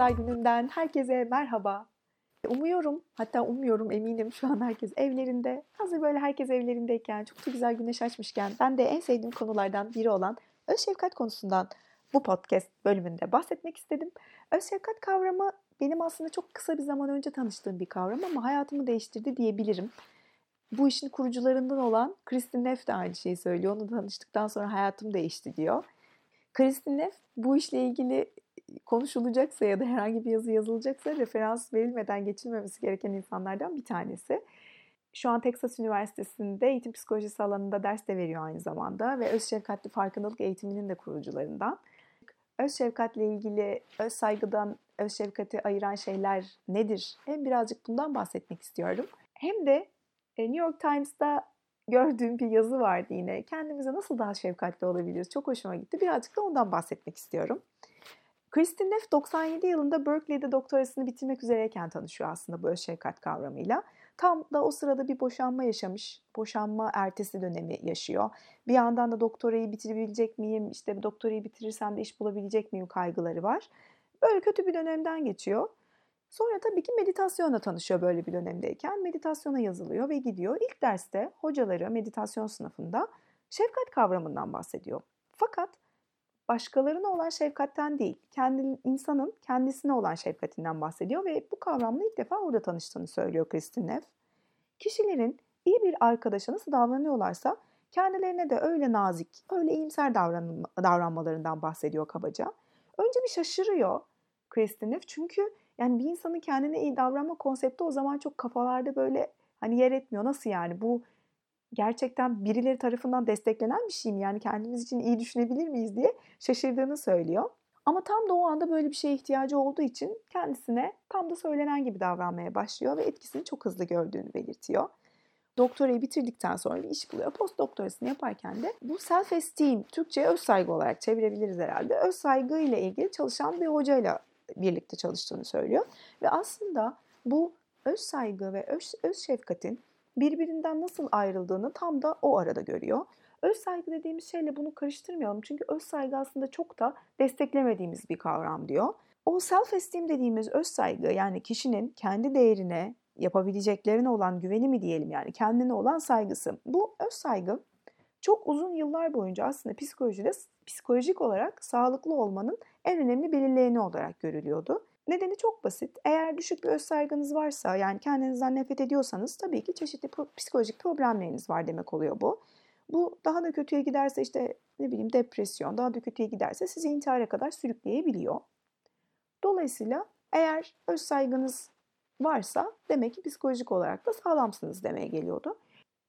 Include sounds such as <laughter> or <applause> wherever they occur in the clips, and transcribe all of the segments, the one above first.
Pazar gününden herkese merhaba. Umuyorum, hatta umuyorum eminim şu an herkes evlerinde. Hazır böyle herkes evlerindeyken, çok da güzel güneş açmışken ben de en sevdiğim konulardan biri olan öz şefkat konusundan bu podcast bölümünde bahsetmek istedim. Öz şefkat kavramı benim aslında çok kısa bir zaman önce tanıştığım bir kavram ama hayatımı değiştirdi diyebilirim. Bu işin kurucularından olan Kristin Neff de aynı şeyi söylüyor. Onu tanıştıktan sonra hayatım değişti diyor. Kristin Neff bu işle ilgili konuşulacaksa ya da herhangi bir yazı yazılacaksa referans verilmeden geçilmemesi gereken insanlardan bir tanesi. Şu an Texas Üniversitesi'nde eğitim psikolojisi alanında ders de veriyor aynı zamanda ve öz şefkatli farkındalık eğitiminin de kurucularından. Öz şefkatle ilgili öz saygıdan öz şefkati ayıran şeyler nedir? Hem birazcık bundan bahsetmek istiyorum. Hem de e, New York Times'ta gördüğüm bir yazı vardı yine. Kendimize nasıl daha şefkatli olabiliriz? Çok hoşuma gitti. Birazcık da ondan bahsetmek istiyorum. Kristin Neff 97 yılında Berkeley'de doktorasını bitirmek üzereyken tanışıyor aslında bu şefkat kavramıyla. Tam da o sırada bir boşanma yaşamış. Boşanma ertesi dönemi yaşıyor. Bir yandan da doktorayı bitirebilecek miyim? İşte doktorayı bitirirsem de iş bulabilecek miyim kaygıları var. Böyle kötü bir dönemden geçiyor. Sonra tabii ki meditasyonla tanışıyor böyle bir dönemdeyken. Meditasyona yazılıyor ve gidiyor. İlk derste hocaları meditasyon sınıfında şefkat kavramından bahsediyor. Fakat başkalarına olan şefkatten değil, kendi insanın kendisine olan şefkatinden bahsediyor ve bu kavramla ilk defa orada tanıştığını söylüyor Kristin Neff. Kişilerin iyi bir arkadaşa nasıl davranıyorlarsa kendilerine de öyle nazik, öyle iyimser davran davranmalarından bahsediyor kabaca. Önce bir şaşırıyor Kristin Neff çünkü yani bir insanın kendine iyi davranma konsepti o zaman çok kafalarda böyle hani yer etmiyor. Nasıl yani bu gerçekten birileri tarafından desteklenen bir şey mi? Yani kendimiz için iyi düşünebilir miyiz diye şaşırdığını söylüyor. Ama tam da o anda böyle bir şeye ihtiyacı olduğu için kendisine tam da söylenen gibi davranmaya başlıyor ve etkisini çok hızlı gördüğünü belirtiyor. Doktorayı bitirdikten sonra bir iş buluyor. Post doktorasını yaparken de bu self esteem, Türkçe'ye öz saygı olarak çevirebiliriz herhalde. Öz saygı ile ilgili çalışan bir hocayla birlikte çalıştığını söylüyor. Ve aslında bu öz saygı ve öz, öz şefkatin birbirinden nasıl ayrıldığını tam da o arada görüyor. Öz saygı dediğimiz şeyle bunu karıştırmayalım. Çünkü öz saygı aslında çok da desteklemediğimiz bir kavram diyor. O self esteem dediğimiz öz saygı yani kişinin kendi değerine, yapabileceklerine olan güveni mi diyelim yani kendine olan saygısı. Bu öz saygı çok uzun yıllar boyunca aslında psikolojide psikolojik olarak sağlıklı olmanın en önemli belirleyeni olarak görülüyordu. Nedeni çok basit. Eğer düşük bir öz saygınız varsa yani kendinizden nefret ediyorsanız tabii ki çeşitli psikolojik problemleriniz var demek oluyor bu. Bu daha da kötüye giderse işte ne bileyim depresyon, daha da kötüye giderse sizi intihara kadar sürükleyebiliyor. Dolayısıyla eğer öz saygınız varsa demek ki psikolojik olarak da sağlamsınız demeye geliyordu.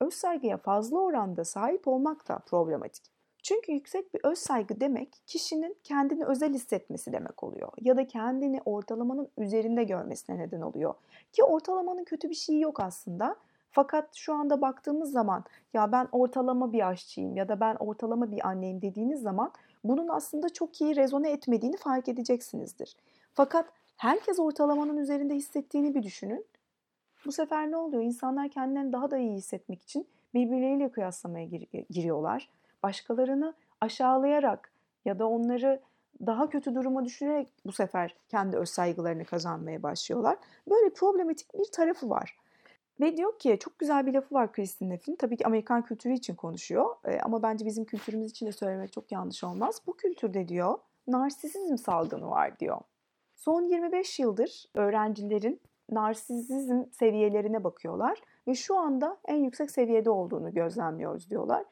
Öz saygıya fazla oranda sahip olmak da problematik. Çünkü yüksek bir öz saygı demek kişinin kendini özel hissetmesi demek oluyor. Ya da kendini ortalamanın üzerinde görmesine neden oluyor. Ki ortalamanın kötü bir şeyi yok aslında. Fakat şu anda baktığımız zaman ya ben ortalama bir aşçıyım ya da ben ortalama bir anneyim dediğiniz zaman bunun aslında çok iyi rezone etmediğini fark edeceksinizdir. Fakat herkes ortalamanın üzerinde hissettiğini bir düşünün. Bu sefer ne oluyor? İnsanlar kendilerini daha da iyi hissetmek için birbirleriyle kıyaslamaya gir- giriyorlar başkalarını aşağılayarak ya da onları daha kötü duruma düşürerek bu sefer kendi öz saygılarını kazanmaya başlıyorlar. Böyle problematik bir tarafı var. Ve diyor ki çok güzel bir lafı var Kristin Neff'in. Tabii ki Amerikan kültürü için konuşuyor. E, ama bence bizim kültürümüz için de söylemek çok yanlış olmaz. Bu kültürde diyor narsisizm salgını var diyor. Son 25 yıldır öğrencilerin narsisizm seviyelerine bakıyorlar ve şu anda en yüksek seviyede olduğunu gözlemliyoruz diyorlar.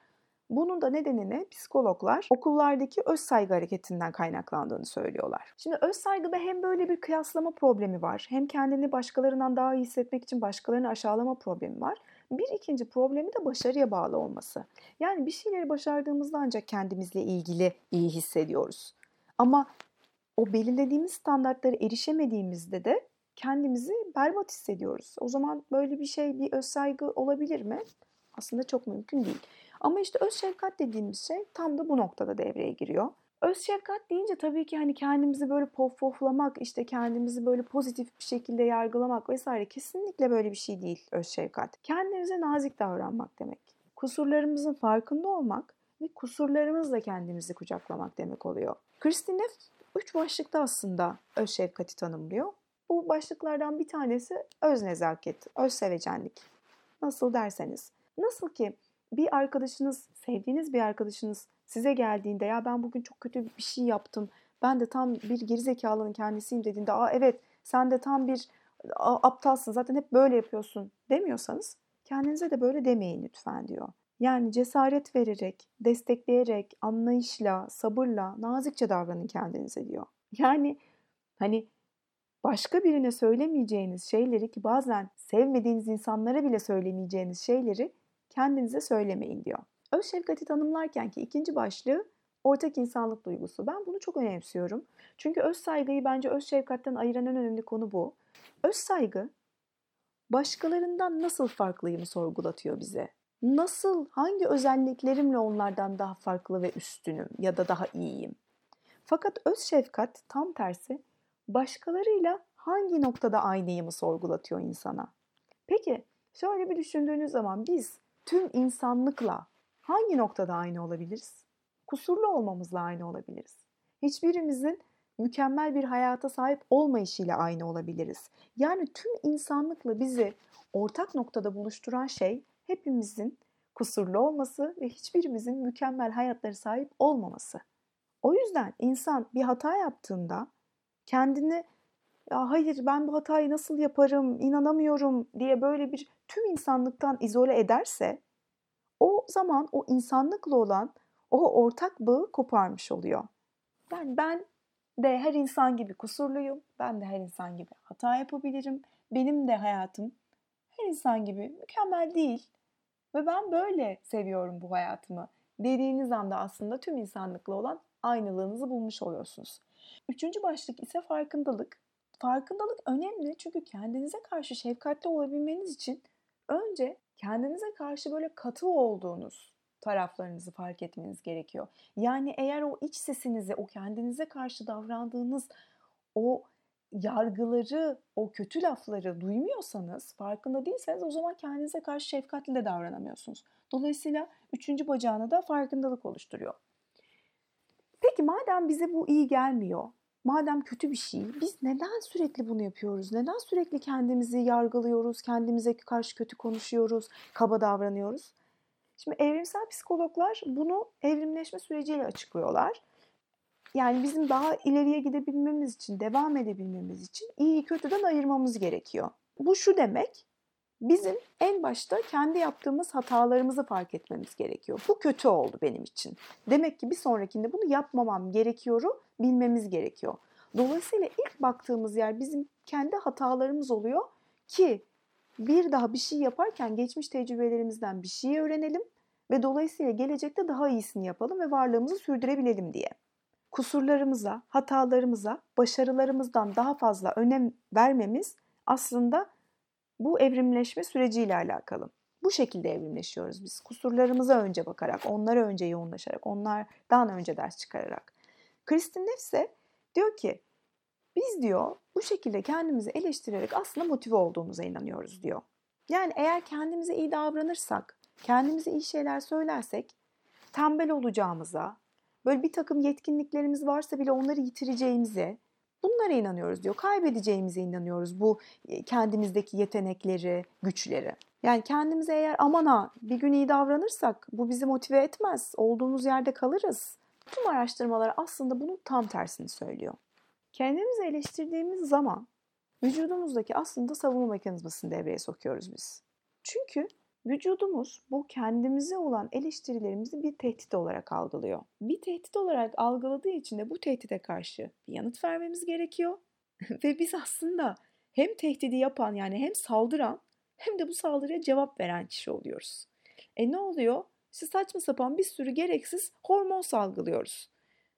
Bunun da nedenini psikologlar okullardaki öz saygı hareketinden kaynaklandığını söylüyorlar. Şimdi öz saygıda hem böyle bir kıyaslama problemi var, hem kendini başkalarından daha iyi hissetmek için başkalarını aşağılama problemi var. Bir ikinci problemi de başarıya bağlı olması. Yani bir şeyleri başardığımızda ancak kendimizle ilgili iyi hissediyoruz. Ama o belirlediğimiz standartlara erişemediğimizde de kendimizi berbat hissediyoruz. O zaman böyle bir şey bir öz saygı olabilir mi? Aslında çok mümkün değil. Ama işte öz şefkat dediğimiz şey tam da bu noktada devreye giriyor. Öz şefkat deyince tabii ki hani kendimizi böyle pof poflamak, işte kendimizi böyle pozitif bir şekilde yargılamak vesaire kesinlikle böyle bir şey değil öz şefkat. Kendimize nazik davranmak demek. Kusurlarımızın farkında olmak ve kusurlarımızla kendimizi kucaklamak demek oluyor. Kristin Neff üç başlıkta aslında öz şefkati tanımlıyor. Bu başlıklardan bir tanesi öz nezaket, öz sevecenlik. Nasıl derseniz. Nasıl ki bir arkadaşınız, sevdiğiniz bir arkadaşınız size geldiğinde ya ben bugün çok kötü bir şey yaptım. Ben de tam bir gerizekalının kendisiyim dediğinde aa evet sen de tam bir aptalsın zaten hep böyle yapıyorsun demiyorsanız kendinize de böyle demeyin lütfen diyor. Yani cesaret vererek, destekleyerek, anlayışla, sabırla, nazikçe davranın kendinize diyor. Yani hani başka birine söylemeyeceğiniz şeyleri ki bazen sevmediğiniz insanlara bile söylemeyeceğiniz şeyleri kendinize söylemeyin diyor. Öz şefkati tanımlarken ki ikinci başlığı ortak insanlık duygusu. Ben bunu çok önemsiyorum. Çünkü öz saygıyı bence öz şefkatten ayıran en önemli konu bu. Öz saygı başkalarından nasıl farklıyımı sorgulatıyor bize. Nasıl, hangi özelliklerimle onlardan daha farklı ve üstünüm ya da daha iyiyim? Fakat öz şefkat tam tersi başkalarıyla hangi noktada aynıyımı sorgulatıyor insana. Peki şöyle bir düşündüğünüz zaman biz tüm insanlıkla hangi noktada aynı olabiliriz? Kusurlu olmamızla aynı olabiliriz. Hiçbirimizin mükemmel bir hayata sahip olmayışıyla aynı olabiliriz. Yani tüm insanlıkla bizi ortak noktada buluşturan şey hepimizin kusurlu olması ve hiçbirimizin mükemmel hayatları sahip olmaması. O yüzden insan bir hata yaptığında kendini ya hayır ben bu hatayı nasıl yaparım, inanamıyorum diye böyle bir tüm insanlıktan izole ederse o zaman o insanlıkla olan o ortak bağı koparmış oluyor. Yani ben de her insan gibi kusurluyum. Ben de her insan gibi hata yapabilirim. Benim de hayatım her insan gibi mükemmel değil. Ve ben böyle seviyorum bu hayatımı dediğiniz anda aslında tüm insanlıkla olan aynılığınızı bulmuş oluyorsunuz. Üçüncü başlık ise farkındalık. Farkındalık önemli çünkü kendinize karşı şefkatli olabilmeniz için önce kendinize karşı böyle katı olduğunuz taraflarınızı fark etmeniz gerekiyor. Yani eğer o iç sesinizi, o kendinize karşı davrandığınız o yargıları, o kötü lafları duymuyorsanız, farkında değilseniz o zaman kendinize karşı şefkatli de davranamıyorsunuz. Dolayısıyla üçüncü bacağını da farkındalık oluşturuyor. Peki madem bize bu iyi gelmiyor, madem kötü bir şey, biz neden sürekli bunu yapıyoruz? Neden sürekli kendimizi yargılıyoruz, kendimize karşı kötü konuşuyoruz, kaba davranıyoruz? Şimdi evrimsel psikologlar bunu evrimleşme süreciyle açıklıyorlar. Yani bizim daha ileriye gidebilmemiz için, devam edebilmemiz için iyi kötüden ayırmamız gerekiyor. Bu şu demek, bizim en başta kendi yaptığımız hatalarımızı fark etmemiz gerekiyor. Bu kötü oldu benim için. Demek ki bir sonrakinde bunu yapmamam gerekiyoru bilmemiz gerekiyor. Dolayısıyla ilk baktığımız yer bizim kendi hatalarımız oluyor ki bir daha bir şey yaparken geçmiş tecrübelerimizden bir şey öğrenelim ve dolayısıyla gelecekte daha iyisini yapalım ve varlığımızı sürdürebilelim diye. Kusurlarımıza, hatalarımıza, başarılarımızdan daha fazla önem vermemiz aslında bu evrimleşme süreciyle alakalı. Bu şekilde evrimleşiyoruz biz. Kusurlarımıza önce bakarak, onlara önce yoğunlaşarak, onlardan önce ders çıkararak. Kristin ise diyor ki biz diyor bu şekilde kendimizi eleştirerek aslında motive olduğumuza inanıyoruz diyor. Yani eğer kendimize iyi davranırsak, kendimize iyi şeyler söylersek tembel olacağımıza, böyle bir takım yetkinliklerimiz varsa bile onları yitireceğimize, bunlara inanıyoruz diyor. Kaybedeceğimize inanıyoruz bu e, kendimizdeki yetenekleri, güçleri. Yani kendimize eğer aman ha bir gün iyi davranırsak bu bizi motive etmez. Olduğumuz yerde kalırız. Tüm araştırmalar aslında bunun tam tersini söylüyor. Kendimizi eleştirdiğimiz zaman vücudumuzdaki aslında savunma mekanizmasını devreye sokuyoruz biz. Çünkü vücudumuz bu kendimize olan eleştirilerimizi bir tehdit olarak algılıyor. Bir tehdit olarak algıladığı için de bu tehdide karşı bir yanıt vermemiz gerekiyor. <laughs> Ve biz aslında hem tehdidi yapan yani hem saldıran hem de bu saldırıya cevap veren kişi oluyoruz. E ne oluyor? İşte saçma sapan bir sürü gereksiz hormon salgılıyoruz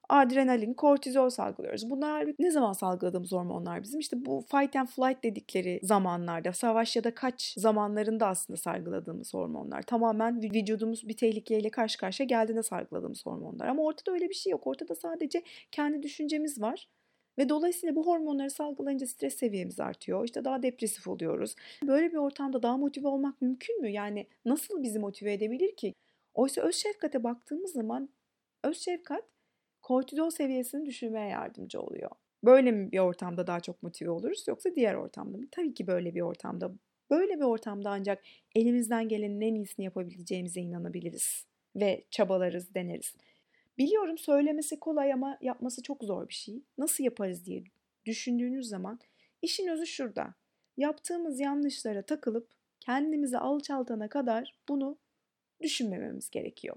adrenalin, kortizol salgılıyoruz. Bunlar ne zaman salgıladığımız hormonlar bizim? İşte bu fight and flight dedikleri zamanlarda, savaş ya da kaç zamanlarında aslında salgıladığımız hormonlar. Tamamen vücudumuz bir tehlikeyle karşı karşıya geldiğinde salgıladığımız hormonlar. Ama ortada öyle bir şey yok. Ortada sadece kendi düşüncemiz var. Ve dolayısıyla bu hormonları salgılayınca stres seviyemiz artıyor. İşte daha depresif oluyoruz. Böyle bir ortamda daha motive olmak mümkün mü? Yani nasıl bizi motive edebilir ki? Oysa öz şefkate baktığımız zaman öz şefkat kortizol seviyesini düşürmeye yardımcı oluyor. Böyle mi bir ortamda daha çok motive oluruz yoksa diğer ortamda mı? Tabii ki böyle bir ortamda. Böyle bir ortamda ancak elimizden gelenin en iyisini yapabileceğimize inanabiliriz ve çabalarız, deneriz. Biliyorum söylemesi kolay ama yapması çok zor bir şey. Nasıl yaparız diye düşündüğünüz zaman işin özü şurada. Yaptığımız yanlışlara takılıp kendimizi alçaltana kadar bunu düşünmememiz gerekiyor.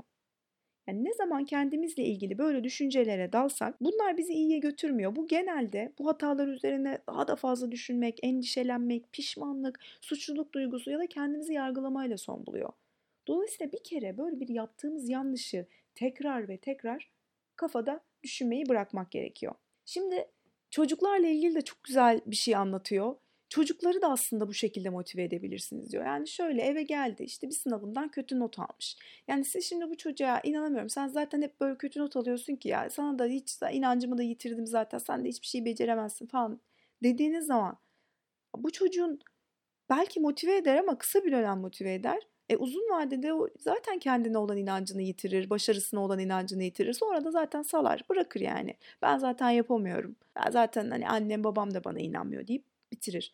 Yani ne zaman kendimizle ilgili böyle düşüncelere dalsak bunlar bizi iyiye götürmüyor. Bu genelde bu hatalar üzerine daha da fazla düşünmek, endişelenmek, pişmanlık, suçluluk duygusu ya da kendimizi yargılamayla son buluyor. Dolayısıyla bir kere böyle bir yaptığımız yanlışı tekrar ve tekrar kafada düşünmeyi bırakmak gerekiyor. Şimdi çocuklarla ilgili de çok güzel bir şey anlatıyor. Çocukları da aslında bu şekilde motive edebilirsiniz diyor. Yani şöyle eve geldi işte bir sınavından kötü not almış. Yani siz şimdi bu çocuğa inanamıyorum. Sen zaten hep böyle kötü not alıyorsun ki ya sana da hiç inancımı da yitirdim zaten. Sen de hiçbir şey beceremezsin falan dediğiniz zaman bu çocuğun belki motive eder ama kısa bir dönem motive eder. E uzun vadede o zaten kendine olan inancını yitirir, başarısına olan inancını yitirir. Sonra da zaten salar, bırakır yani. Ben zaten yapamıyorum. Ben zaten hani annem babam da bana inanmıyor deyip bitirir.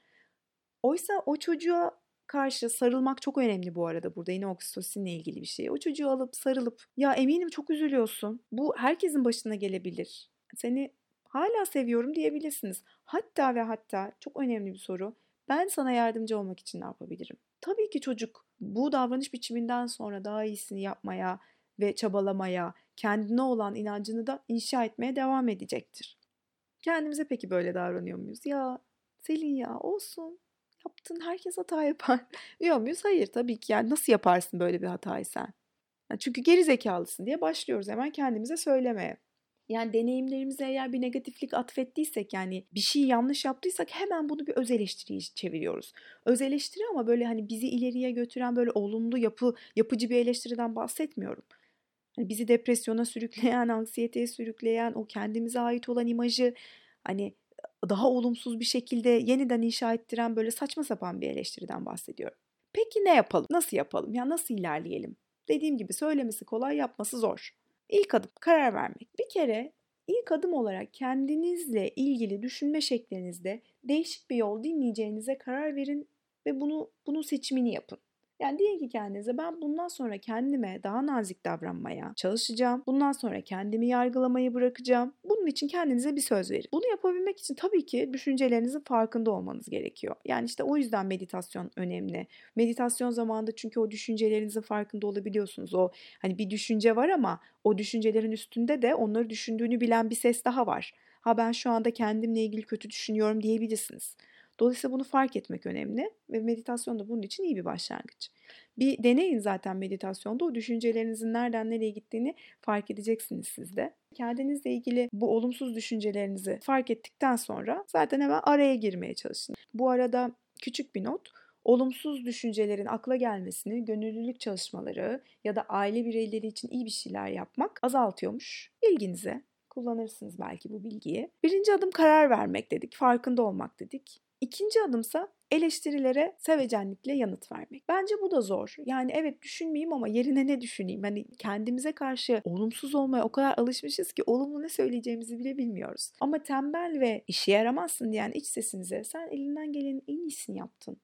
Oysa o çocuğa karşı sarılmak çok önemli bu arada burada yine oksitosinle ilgili bir şey. O çocuğu alıp sarılıp ya eminim çok üzülüyorsun. Bu herkesin başına gelebilir. Seni hala seviyorum diyebilirsiniz. Hatta ve hatta çok önemli bir soru. Ben sana yardımcı olmak için ne yapabilirim? Tabii ki çocuk bu davranış biçiminden sonra daha iyisini yapmaya ve çabalamaya, kendine olan inancını da inşa etmeye devam edecektir. Kendimize peki böyle davranıyor muyuz? Ya Selin ya olsun yaptın herkes hata yapar <laughs> diyor muyuz? Hayır tabii ki yani nasıl yaparsın böyle bir hatayı sen? Yani çünkü geri zekalısın diye başlıyoruz hemen kendimize söylemeye. Yani deneyimlerimize eğer bir negatiflik atfettiysek yani bir şey yanlış yaptıysak hemen bunu bir öz eleştiriye çeviriyoruz. Öz eleştiri ama böyle hani bizi ileriye götüren böyle olumlu yapı yapıcı bir eleştiriden bahsetmiyorum. Hani bizi depresyona sürükleyen, <laughs> anksiyeteye sürükleyen, o kendimize ait olan imajı hani daha olumsuz bir şekilde yeniden inşa ettiren böyle saçma sapan bir eleştiriden bahsediyorum. Peki ne yapalım? Nasıl yapalım? Ya nasıl ilerleyelim? Dediğim gibi söylemesi kolay, yapması zor. İlk adım karar vermek. Bir kere ilk adım olarak kendinizle ilgili düşünme şeklinizde değişik bir yol dinleyeceğinize karar verin ve bunu bunun seçimini yapın. Yani diyin ki kendinize ben bundan sonra kendime daha nazik davranmaya çalışacağım. Bundan sonra kendimi yargılamayı bırakacağım. Bunun için kendinize bir söz verin. Bunu yapabilmek için tabii ki düşüncelerinizin farkında olmanız gerekiyor. Yani işte o yüzden meditasyon önemli. Meditasyon zamanında çünkü o düşüncelerinizin farkında olabiliyorsunuz. O hani bir düşünce var ama o düşüncelerin üstünde de onları düşündüğünü bilen bir ses daha var. Ha ben şu anda kendimle ilgili kötü düşünüyorum diyebilirsiniz. Dolayısıyla bunu fark etmek önemli ve meditasyon da bunun için iyi bir başlangıç. Bir deneyin zaten meditasyonda o düşüncelerinizin nereden nereye gittiğini fark edeceksiniz siz de. Kendinizle ilgili bu olumsuz düşüncelerinizi fark ettikten sonra zaten hemen araya girmeye çalışın. Bu arada küçük bir not olumsuz düşüncelerin akla gelmesini gönüllülük çalışmaları ya da aile bireyleri için iyi bir şeyler yapmak azaltıyormuş. İlginize kullanırsınız belki bu bilgiyi. Birinci adım karar vermek dedik, farkında olmak dedik. İkinci adımsa eleştirilere sevecenlikle yanıt vermek. Bence bu da zor. Yani evet düşünmeyeyim ama yerine ne düşüneyim? Hani kendimize karşı olumsuz olmaya o kadar alışmışız ki olumlu ne söyleyeceğimizi bile bilmiyoruz. Ama tembel ve işe yaramazsın diyen iç sesinize sen elinden gelenin en iyisini yaptın.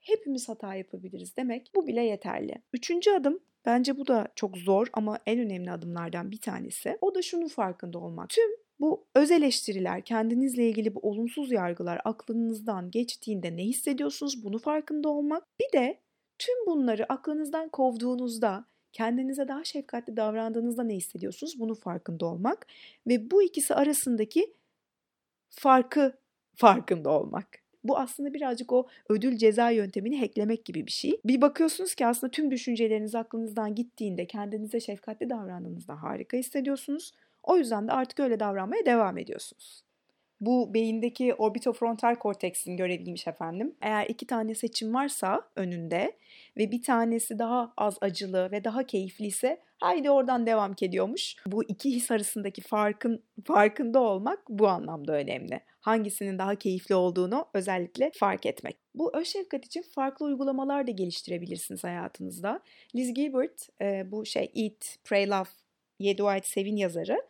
Hepimiz hata yapabiliriz demek bu bile yeterli. Üçüncü adım Bence bu da çok zor ama en önemli adımlardan bir tanesi. O da şunun farkında olmak. Tüm bu öz eleştiriler, kendinizle ilgili bu olumsuz yargılar aklınızdan geçtiğinde ne hissediyorsunuz bunu farkında olmak. Bir de tüm bunları aklınızdan kovduğunuzda kendinize daha şefkatli davrandığınızda ne hissediyorsunuz bunu farkında olmak ve bu ikisi arasındaki farkı farkında olmak. Bu aslında birazcık o ödül ceza yöntemini hacklemek gibi bir şey. Bir bakıyorsunuz ki aslında tüm düşünceleriniz aklınızdan gittiğinde kendinize şefkatli davrandığınızda harika hissediyorsunuz. O yüzden de artık öyle davranmaya devam ediyorsunuz. Bu beyindeki orbitofrontal korteksin göreviymiş efendim. Eğer iki tane seçim varsa önünde ve bir tanesi daha az acılı ve daha keyifli ise haydi oradan devam ediyormuş. Bu iki his arasındaki farkın farkında olmak bu anlamda önemli. Hangisinin daha keyifli olduğunu özellikle fark etmek. Bu öz şefkat için farklı uygulamalar da geliştirebilirsiniz hayatınızda. Liz Gilbert bu şey Eat, Pray, Love, Yedi Sevin yazarı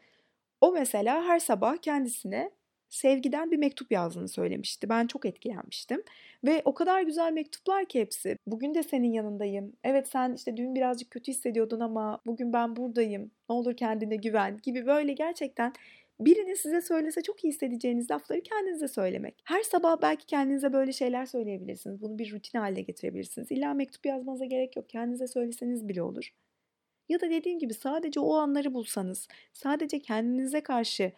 O mesela her sabah kendisine sevgiden bir mektup yazdığını söylemişti. Ben çok etkilenmiştim. Ve o kadar güzel mektuplar ki hepsi. Bugün de senin yanındayım. Evet sen işte dün birazcık kötü hissediyordun ama bugün ben buradayım. Ne olur kendine güven gibi böyle gerçekten birinin size söylese çok iyi hissedeceğiniz lafları kendinize söylemek. Her sabah belki kendinize böyle şeyler söyleyebilirsiniz. Bunu bir rutin haline getirebilirsiniz. İlla mektup yazmanıza gerek yok. Kendinize söyleseniz bile olur. Ya da dediğim gibi sadece o anları bulsanız, sadece kendinize karşı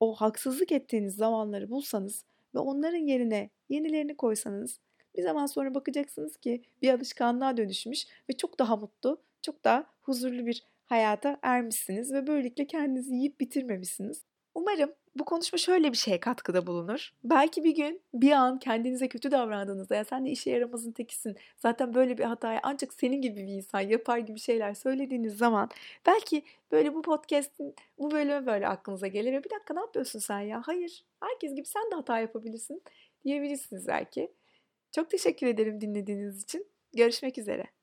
o haksızlık ettiğiniz zamanları bulsanız ve onların yerine yenilerini koysanız bir zaman sonra bakacaksınız ki bir alışkanlığa dönüşmüş ve çok daha mutlu, çok daha huzurlu bir hayata ermişsiniz ve böylelikle kendinizi yiyip bitirmemişsiniz. Umarım bu konuşma şöyle bir şeye katkıda bulunur. Belki bir gün bir an kendinize kötü davrandığınızda ya sen de işe yaramazın tekisin. Zaten böyle bir hatayı ancak senin gibi bir insan yapar gibi şeyler söylediğiniz zaman belki böyle bu podcast'in bu bölümü böyle aklınıza gelir ve bir dakika ne yapıyorsun sen ya? Hayır herkes gibi sen de hata yapabilirsin diyebilirsiniz belki. Çok teşekkür ederim dinlediğiniz için. Görüşmek üzere.